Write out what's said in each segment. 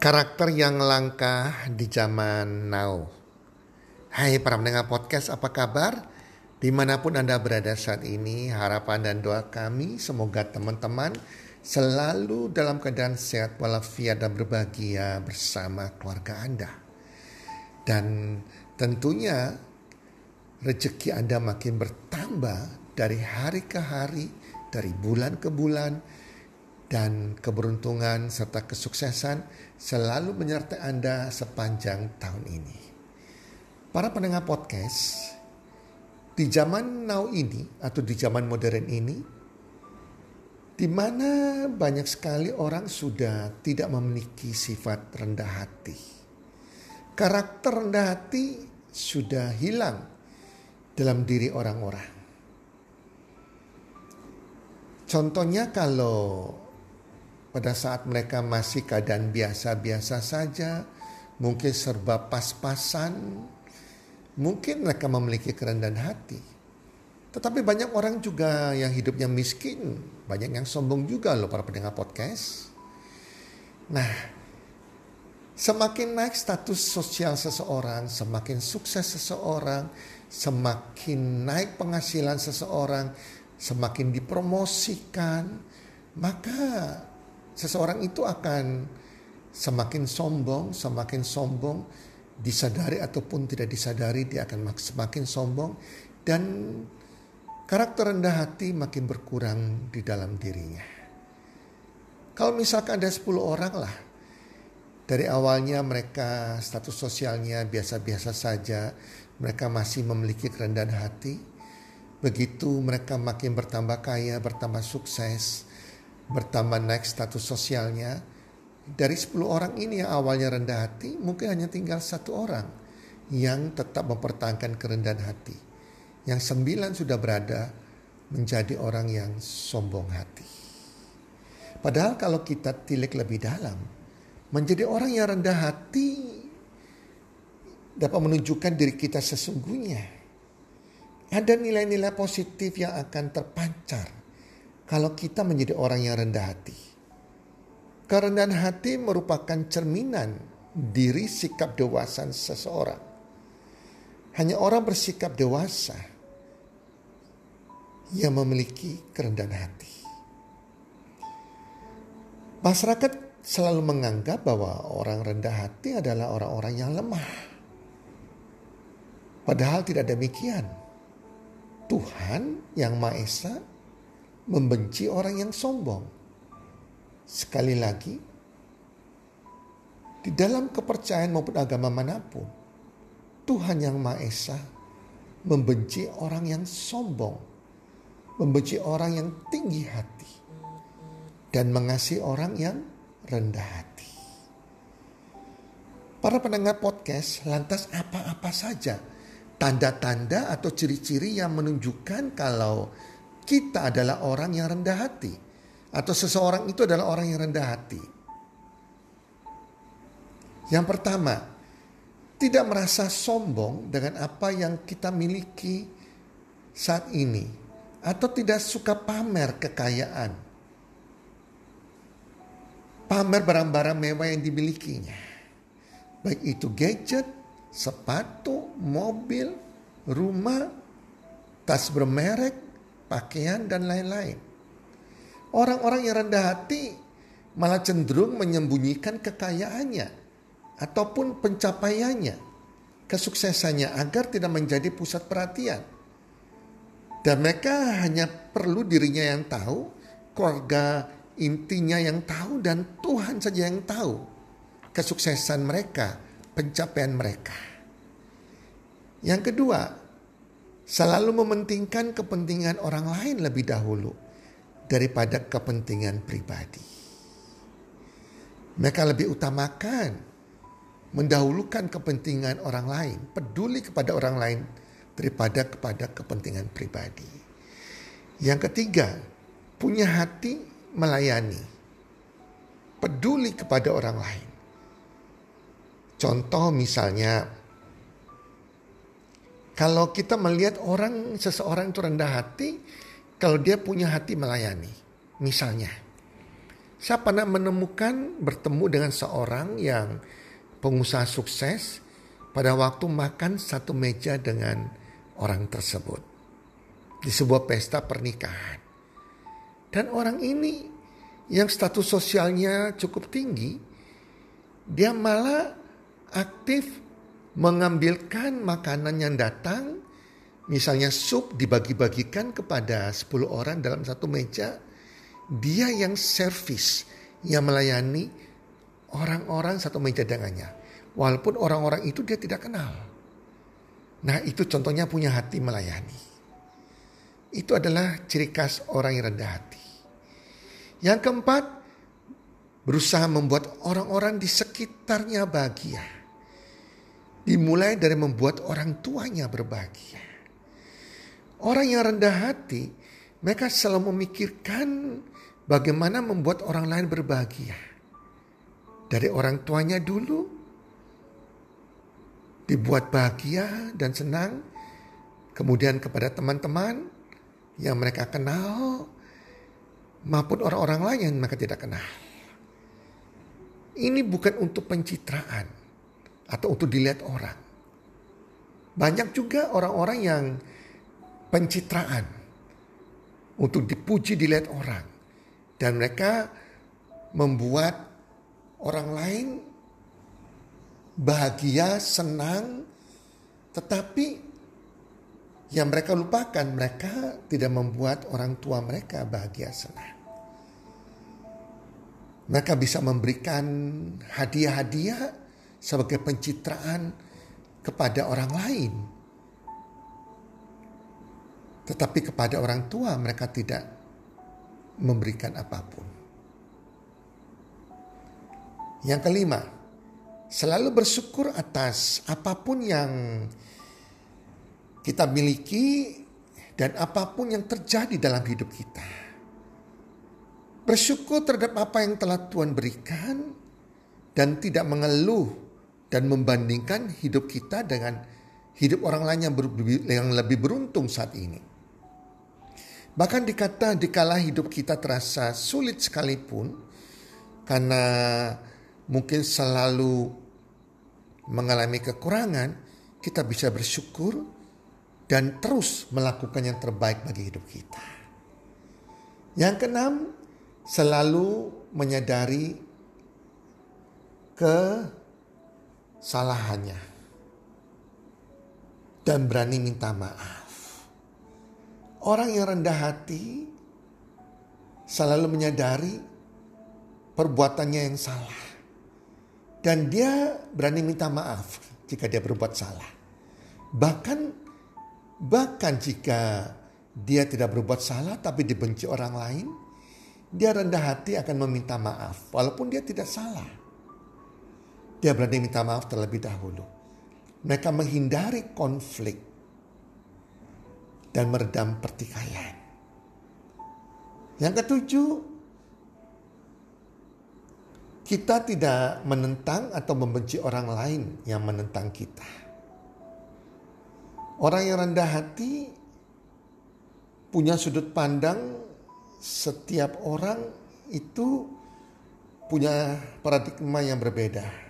Karakter yang langka di zaman now. Hai para pendengar podcast, apa kabar? Di mana pun Anda berada saat ini, harapan dan doa kami semoga teman-teman selalu dalam keadaan sehat walafiat dan berbahagia bersama keluarga Anda. Dan tentunya rezeki Anda makin bertambah dari hari ke hari, dari bulan ke bulan, dan keberuntungan serta kesuksesan selalu menyertai Anda sepanjang tahun ini. Para pendengar podcast, di zaman now ini atau di zaman modern ini, di mana banyak sekali orang sudah tidak memiliki sifat rendah hati. Karakter rendah hati sudah hilang dalam diri orang-orang. Contohnya kalau pada saat mereka masih keadaan biasa-biasa saja, mungkin serba pas-pasan, mungkin mereka memiliki kerendahan hati. Tetapi banyak orang juga yang hidupnya miskin, banyak yang sombong juga loh para pendengar podcast. Nah, semakin naik status sosial seseorang, semakin sukses seseorang, semakin naik penghasilan seseorang, semakin dipromosikan, maka seseorang itu akan semakin sombong, semakin sombong, disadari ataupun tidak disadari dia akan semakin sombong dan karakter rendah hati makin berkurang di dalam dirinya. Kalau misalkan ada 10 orang lah, dari awalnya mereka status sosialnya biasa-biasa saja, mereka masih memiliki kerendahan hati. Begitu mereka makin bertambah kaya, bertambah sukses, bertambah naik status sosialnya. Dari 10 orang ini yang awalnya rendah hati, mungkin hanya tinggal satu orang yang tetap mempertahankan kerendahan hati. Yang sembilan sudah berada menjadi orang yang sombong hati. Padahal kalau kita tilik lebih dalam, menjadi orang yang rendah hati dapat menunjukkan diri kita sesungguhnya. Ada nilai-nilai positif yang akan terpancar kalau kita menjadi orang yang rendah hati. Kerendahan hati merupakan cerminan diri sikap dewasa seseorang. Hanya orang bersikap dewasa yang memiliki kerendahan hati. Masyarakat selalu menganggap bahwa orang rendah hati adalah orang-orang yang lemah. Padahal tidak demikian. Tuhan yang Maha Esa membenci orang yang sombong. Sekali lagi, di dalam kepercayaan maupun agama mana pun, Tuhan yang Maha Esa membenci orang yang sombong, membenci orang yang tinggi hati, dan mengasihi orang yang rendah hati. Para pendengar podcast, lantas apa-apa saja tanda-tanda atau ciri-ciri yang menunjukkan kalau kita adalah orang yang rendah hati. Atau seseorang itu adalah orang yang rendah hati. Yang pertama, tidak merasa sombong dengan apa yang kita miliki saat ini. Atau tidak suka pamer kekayaan. Pamer barang-barang mewah yang dimilikinya. Baik itu gadget, sepatu, mobil, rumah, tas bermerek, pakaian, dan lain-lain. Orang-orang yang rendah hati malah cenderung menyembunyikan kekayaannya ataupun pencapaiannya, kesuksesannya agar tidak menjadi pusat perhatian. Dan mereka hanya perlu dirinya yang tahu, keluarga intinya yang tahu, dan Tuhan saja yang tahu kesuksesan mereka, pencapaian mereka. Yang kedua, selalu mementingkan kepentingan orang lain lebih dahulu daripada kepentingan pribadi. Mereka lebih utamakan mendahulukan kepentingan orang lain, peduli kepada orang lain daripada kepada kepentingan pribadi. Yang ketiga, punya hati melayani, peduli kepada orang lain. Contoh misalnya kalau kita melihat orang seseorang itu rendah hati, kalau dia punya hati melayani, misalnya Saya pernah menemukan bertemu dengan seorang yang pengusaha sukses pada waktu makan satu meja dengan orang tersebut di sebuah pesta pernikahan. Dan orang ini yang status sosialnya cukup tinggi, dia malah aktif mengambilkan makanan yang datang, misalnya sup dibagi-bagikan kepada 10 orang dalam satu meja, dia yang servis, yang melayani orang-orang satu meja dengannya. Walaupun orang-orang itu dia tidak kenal. Nah itu contohnya punya hati melayani. Itu adalah ciri khas orang yang rendah hati. Yang keempat, berusaha membuat orang-orang di sekitarnya bahagia. Dimulai dari membuat orang tuanya berbahagia. Orang yang rendah hati, mereka selalu memikirkan bagaimana membuat orang lain berbahagia. Dari orang tuanya dulu, dibuat bahagia dan senang, kemudian kepada teman-teman, yang mereka kenal maupun orang-orang lain yang mereka tidak kenal. Ini bukan untuk pencitraan atau untuk dilihat orang. Banyak juga orang-orang yang pencitraan untuk dipuji dilihat orang dan mereka membuat orang lain bahagia, senang, tetapi yang mereka lupakan, mereka tidak membuat orang tua mereka bahagia senang. Mereka bisa memberikan hadiah-hadiah sebagai pencitraan kepada orang lain. Tetapi kepada orang tua mereka tidak memberikan apa pun. Yang kelima, selalu bersyukur atas apa pun yang kita miliki dan apa pun yang terjadi dalam hidup kita. Bersyukur terhadap apa yang telah Tuhan berikan dan tidak mengeluh dan membandingkan hidup kita dengan hidup orang lain yang, ber, yang lebih beruntung saat ini. Bahkan dikata dikala hidup kita terasa sulit sekalipun karena mungkin selalu mengalami kekurangan, kita bisa bersyukur dan terus melakukan yang terbaik bagi hidup kita. Yang keenam, selalu menyadari kesalahannya dan berani minta maaf. Orang yang rendah hati selalu menyadari perbuatannya yang salah. Dan dia berani minta maaf jika dia berbuat salah. Bahkan Bahkan jika dia tidak berbuat salah tapi dibenci orang lain, dia rendah hati akan meminta maaf walaupun dia tidak salah. Dia berani minta maaf terlebih dahulu. Mereka menghindari konflik dan meredam pertikaian. Yang ketujuh, kita tidak menentang atau membenci orang lain yang menentang kita. Orang yang rendah hati punya sudut pandang setiap orang itu punya paradigma yang berbeda.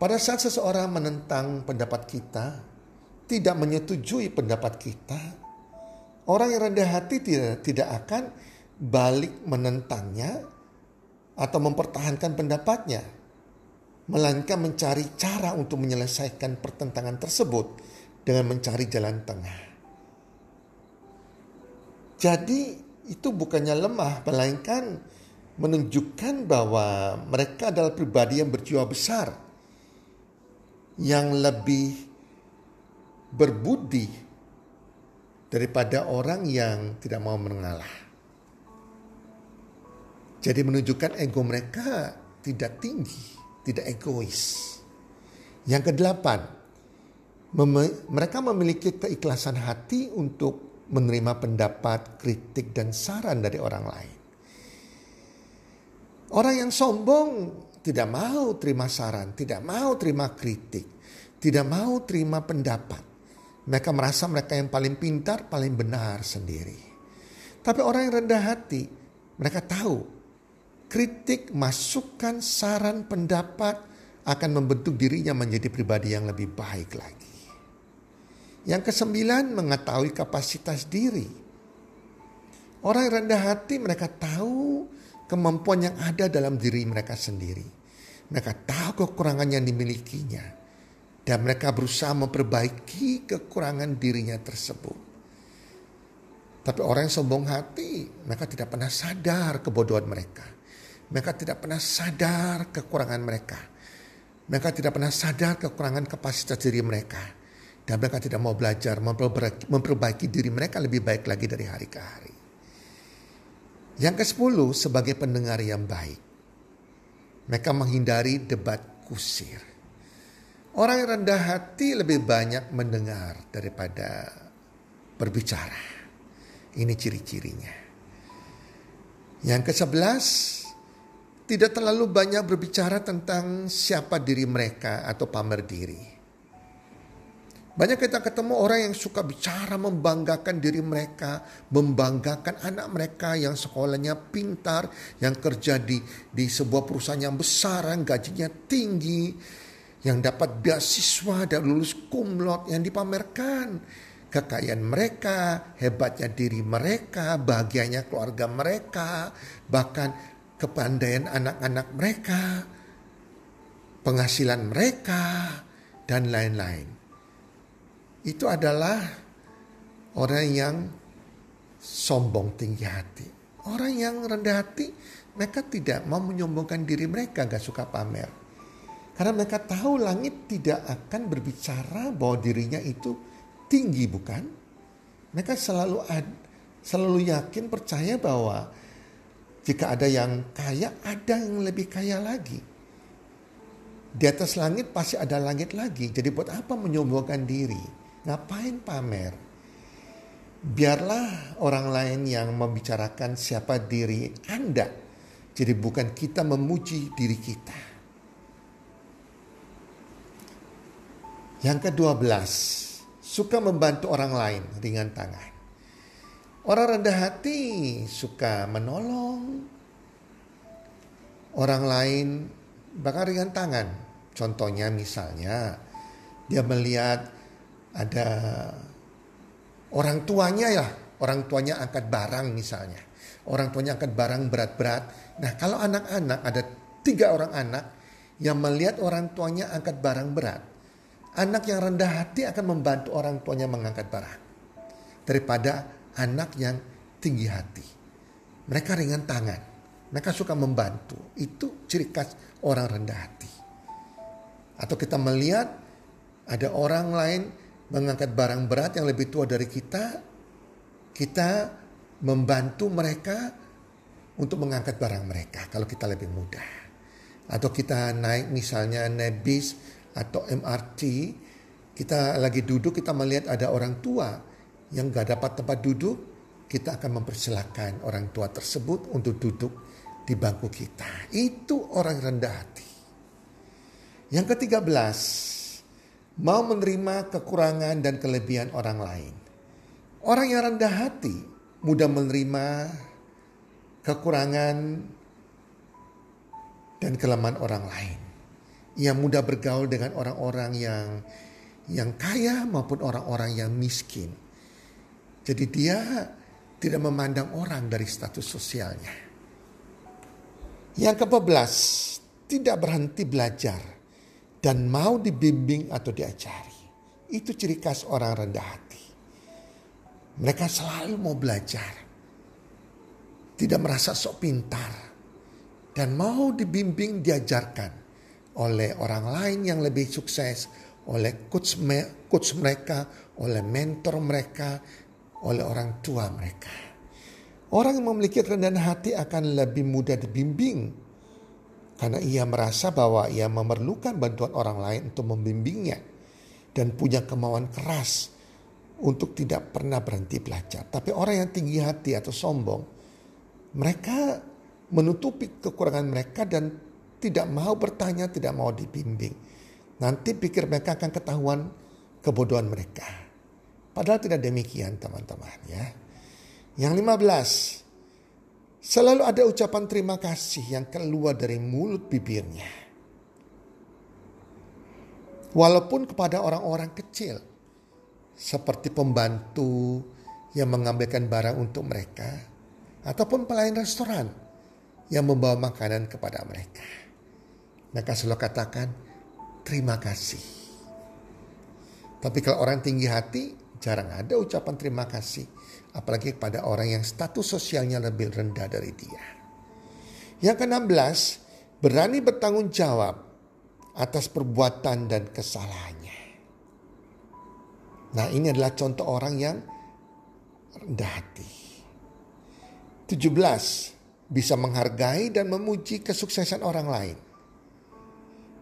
Pada saat seseorang menentang pendapat kita, tidak menyetujui pendapat kita, orang yang rendah hati tidak, tidak akan balik menentangnya atau mempertahankan pendapatnya, melainkan mencari cara untuk menyelesaikan pertentangan tersebut dengan mencari jalan tengah. Jadi itu bukannya lemah, melainkan menunjukkan bahwa mereka adalah pribadi yang berjiwa besar, yang lebih berbudi daripada orang yang tidak mau mengalah. Jadi menunjukkan ego mereka tidak tinggi, tidak egois. Yang kedelapan, mereka memiliki keikhlasan hati untuk menerima pendapat, kritik, dan saran dari orang lain. Orang yang sombong tidak mau terima saran, tidak mau terima kritik, tidak mau terima pendapat. Mereka merasa mereka yang paling pintar, paling benar sendiri. Tapi orang yang rendah hati, mereka tahu kritik, masukan, saran, pendapat akan membentuk dirinya menjadi pribadi yang lebih baik lagi. Yang kesembilan, mengetahui kapasitas diri. Orang yang rendah hati mereka tahu kemampuan yang ada dalam diri mereka sendiri. Mereka tahu kekurangan yang dimilikinya. Dan mereka berusaha memperbaiki kekurangan dirinya tersebut. Tapi orang yang sombong hati, mereka tidak pernah sadar kebodohan mereka. Mereka tidak pernah sadar kekurangan mereka. Mereka tidak pernah sadar kekurangan kapasitas diri mereka. Dan mereka tidak mau belajar memperbaiki diri mereka lebih baik lagi dari hari ke hari. Yang ke-10 sebagai pendengar yang baik. Mereka menghindari debat kusir. Orang yang rendah hati lebih banyak mendengar daripada berbicara. Ini ciri-cirinya. Yang ke-11, tidak terlalu banyak berbicara tentang siapa diri mereka atau pamer diri. Banyak kita ketemu orang yang suka bicara membanggakan diri mereka, membanggakan anak mereka yang sekolahnya pintar, yang kerja di di sebuah perusahaan yang besar, yang gajinya tinggi, yang dapat beasiswa dan lulus kumlot yang dipamerkan. Kekayaan mereka, hebatnya diri mereka, bahagianya keluarga mereka, bahkan kepandaian anak-anak mereka, penghasilan mereka, dan lain-lain itu adalah orang yang sombong tinggi hati. Orang yang rendah hati, mereka tidak mau menyombongkan diri mereka, gak suka pamer. Karena mereka tahu langit tidak akan berbicara bahwa dirinya itu tinggi, bukan? Mereka selalu ad, selalu yakin percaya bahwa jika ada yang kaya, ada yang lebih kaya lagi. Di atas langit pasti ada langit lagi. Jadi buat apa menyombongkan diri? Ngapain pamer? Biarlah orang lain yang membicarakan siapa diri Anda. Jadi bukan kita memuji diri kita. Yang kedua belas, suka membantu orang lain ringan tangan. Orang rendah hati suka menolong orang lain bahkan ringan tangan. Contohnya misalnya dia melihat ada orang tuanya ya, orang tuanya angkat barang misalnya. Orang tuanya angkat barang berat-berat. Nah kalau anak-anak ada tiga orang anak yang melihat orang tuanya angkat barang berat. Anak yang rendah hati akan membantu orang tuanya mengangkat barang. Daripada anak yang tinggi hati. Mereka ringan tangan. Mereka suka membantu. Itu ciri khas orang rendah hati. Atau kita melihat ada orang lain mengangkat barang berat yang lebih tua dari kita, kita membantu mereka untuk mengangkat barang mereka kalau kita lebih mudah. Atau kita naik misalnya naik bis atau MRT, kita lagi duduk kita melihat ada orang tua yang gak dapat tempat duduk, kita akan mempersilahkan orang tua tersebut untuk duduk di bangku kita. Itu orang rendah hati. Yang ketiga belas, mau menerima kekurangan dan kelebihan orang lain. Orang yang rendah hati mudah menerima kekurangan dan kelemahan orang lain. Ia mudah bergaul dengan orang-orang yang yang kaya maupun orang-orang yang miskin. Jadi dia tidak memandang orang dari status sosialnya. Yang ke-14, tidak berhenti belajar dan mau dibimbing atau diajari. Itu ciri khas orang rendah hati. Mereka selalu mau belajar. Tidak merasa sok pintar. Dan mau dibimbing diajarkan oleh orang lain yang lebih sukses. Oleh coach, coach mereka, oleh mentor mereka, oleh orang tua mereka. Orang yang memiliki kerendahan hati akan lebih mudah dibimbing karena ia merasa bahwa ia memerlukan bantuan orang lain untuk membimbingnya dan punya kemauan keras untuk tidak pernah berhenti belajar. Tapi orang yang tinggi hati atau sombong, mereka menutupi kekurangan mereka dan tidak mau bertanya, tidak mau dibimbing. Nanti pikir mereka akan ketahuan kebodohan mereka. Padahal tidak demikian teman-teman ya. Yang 15, Selalu ada ucapan terima kasih yang keluar dari mulut bibirnya. Walaupun kepada orang-orang kecil, seperti pembantu yang mengambilkan barang untuk mereka, ataupun pelayan restoran yang membawa makanan kepada mereka. Mereka selalu katakan, terima kasih. Tapi kalau orang tinggi hati, jarang ada ucapan terima kasih apalagi kepada orang yang status sosialnya lebih rendah dari dia. Yang ke-16, berani bertanggung jawab atas perbuatan dan kesalahannya. Nah, ini adalah contoh orang yang rendah hati. 17, bisa menghargai dan memuji kesuksesan orang lain.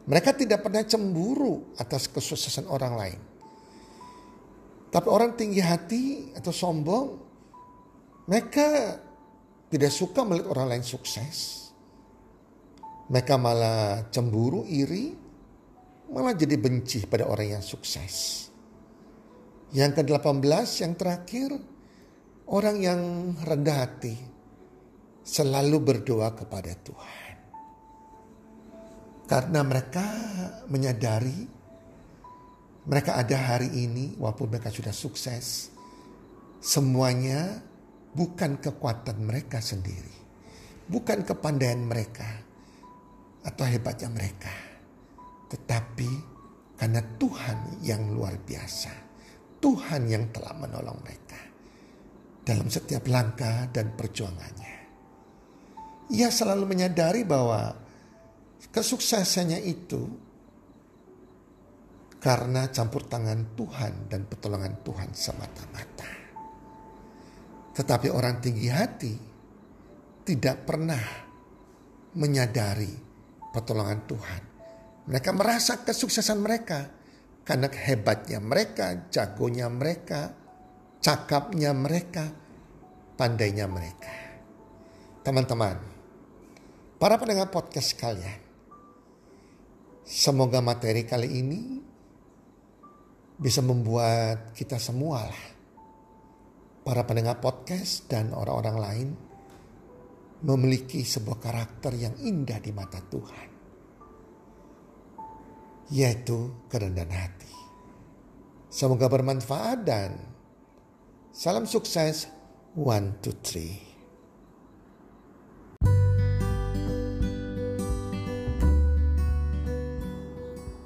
Mereka tidak pernah cemburu atas kesuksesan orang lain. Tapi orang tinggi hati atau sombong, mereka tidak suka melihat orang lain sukses. Mereka malah cemburu, iri, malah jadi benci pada orang yang sukses. Yang ke-18 yang terakhir, orang yang rendah hati selalu berdoa kepada Tuhan. Karena mereka menyadari mereka ada hari ini walaupun mereka sudah sukses. Semuanya bukan kekuatan mereka sendiri. Bukan kepandaian mereka atau hebatnya mereka. Tetapi karena Tuhan yang luar biasa. Tuhan yang telah menolong mereka. Dalam setiap langkah dan perjuangannya. Ia selalu menyadari bahwa kesuksesannya itu karena campur tangan Tuhan dan pertolongan Tuhan semata-mata. Tetapi orang tinggi hati tidak pernah menyadari pertolongan Tuhan. Mereka merasa kesuksesan mereka karena hebatnya mereka, jagonya mereka, cakapnya mereka, pandainya mereka. Teman-teman, para pendengar podcast kalian, semoga materi kali ini bisa membuat kita semua lah, para pendengar podcast dan orang-orang lain memiliki sebuah karakter yang indah di mata Tuhan. Yaitu kerendahan hati. Semoga bermanfaat dan salam sukses. One, two, three.